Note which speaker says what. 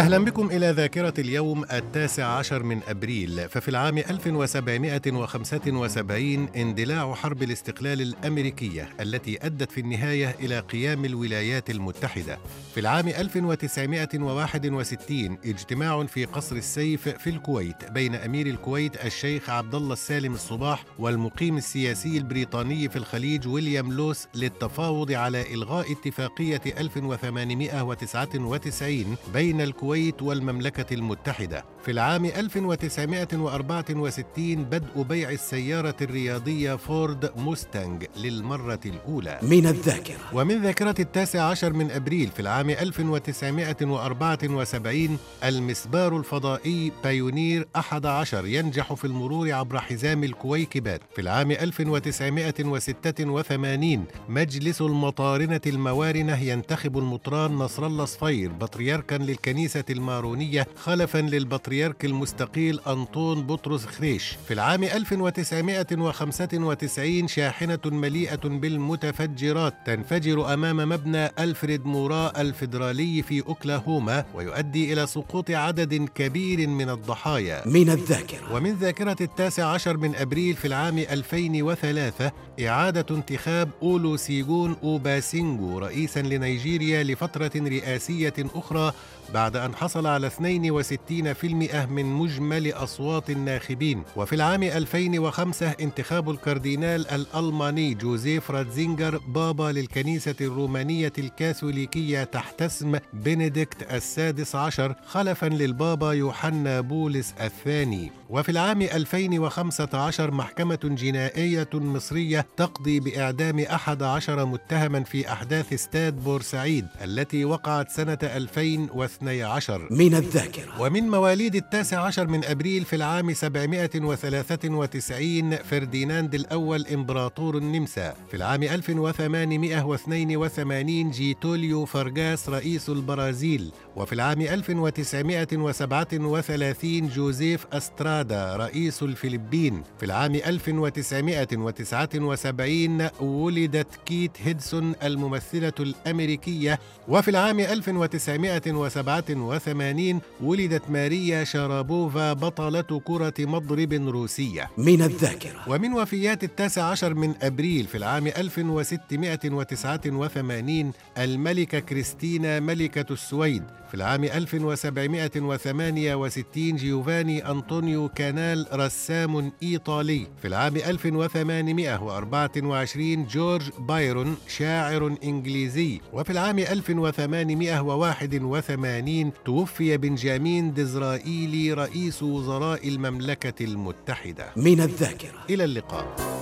Speaker 1: أهلا بكم إلى ذاكرة اليوم التاسع عشر من أبريل ففي العام 1775 اندلاع حرب الاستقلال الأمريكية التي أدت في النهاية إلى قيام الولايات المتحدة. في العام 1961 اجتماع في قصر السيف في الكويت بين أمير الكويت الشيخ عبد الله السالم الصباح والمقيم السياسي البريطاني في الخليج ويليام لوس للتفاوض على إلغاء اتفاقية 1899 بين الكويت الكويت والمملكة المتحدة. في العام 1964 بدء بيع السيارة الرياضية فورد موستانج للمرة الأولى.
Speaker 2: من الذاكرة.
Speaker 1: ومن ذاكرة التاسع عشر من أبريل في العام 1974 المسبار الفضائي بايونير 11 ينجح في المرور عبر حزام الكويكبات في العام 1986 مجلس المطارنة الموارنة ينتخب المطران نصر الله صفير بطريركا للكنيسة الكنيسة المارونية خلفا للبطريرك المستقيل أنطون بطرس خريش. في العام 1995 شاحنة مليئة بالمتفجرات تنفجر أمام مبنى ألفريد مورا الفيدرالي في أوكلاهوما ويؤدي إلى سقوط عدد كبير من الضحايا.
Speaker 2: من الذاكرة.
Speaker 1: ومن ذاكرة التاسع عشر من أبريل في العام 2003 إعادة انتخاب أولوسيغون أوباسانجو رئيسا لنيجيريا لفترة رئاسية أخرى بعد أن حصل على 62% من مجمل أصوات الناخبين. وفي العام 2005 انتخاب الكاردينال الألماني جوزيف راتزينجر بابا للكنيسة الرومانية الكاثوليكية تحت اسم بنديكت السادس عشر خلفا للبابا يوحنا بولس الثاني. وفي العام 2015 محكمة جنائية مصرية تقضي بإعدام أحد عشر متهما في أحداث استاد بورسعيد التي وقعت سنة 2012
Speaker 2: من الذاكرة.
Speaker 1: ومن مواليد التاسع عشر من أبريل في العام 793 فرديناند الأول إمبراطور النمسا. في العام 1882 جيتوليو فرغاس رئيس البرازيل. وفي العام 1937 جوزيف أسترادا رئيس الفلبين. في العام 1979 ولدت كيت هيدسون الممثلة الأمريكية. وفي العام 1987 ولدت ماريا شارابوفا بطلة كرة مضرب روسية.
Speaker 2: من الذاكرة.
Speaker 1: ومن وفيات التاسع عشر من أبريل في العام 1689 الملكة كريستينا ملكة السويد في العام 1768 جيوفاني أنطونيو كانال رسام إيطالي. في العام 1824 جورج بايرون شاعر إنجليزي. وفي العام 1881 توفي بنجامين ديزرائيلي رئيس وزراء المملكة المتحدة.
Speaker 2: من الذاكرة.
Speaker 1: إلى اللقاء.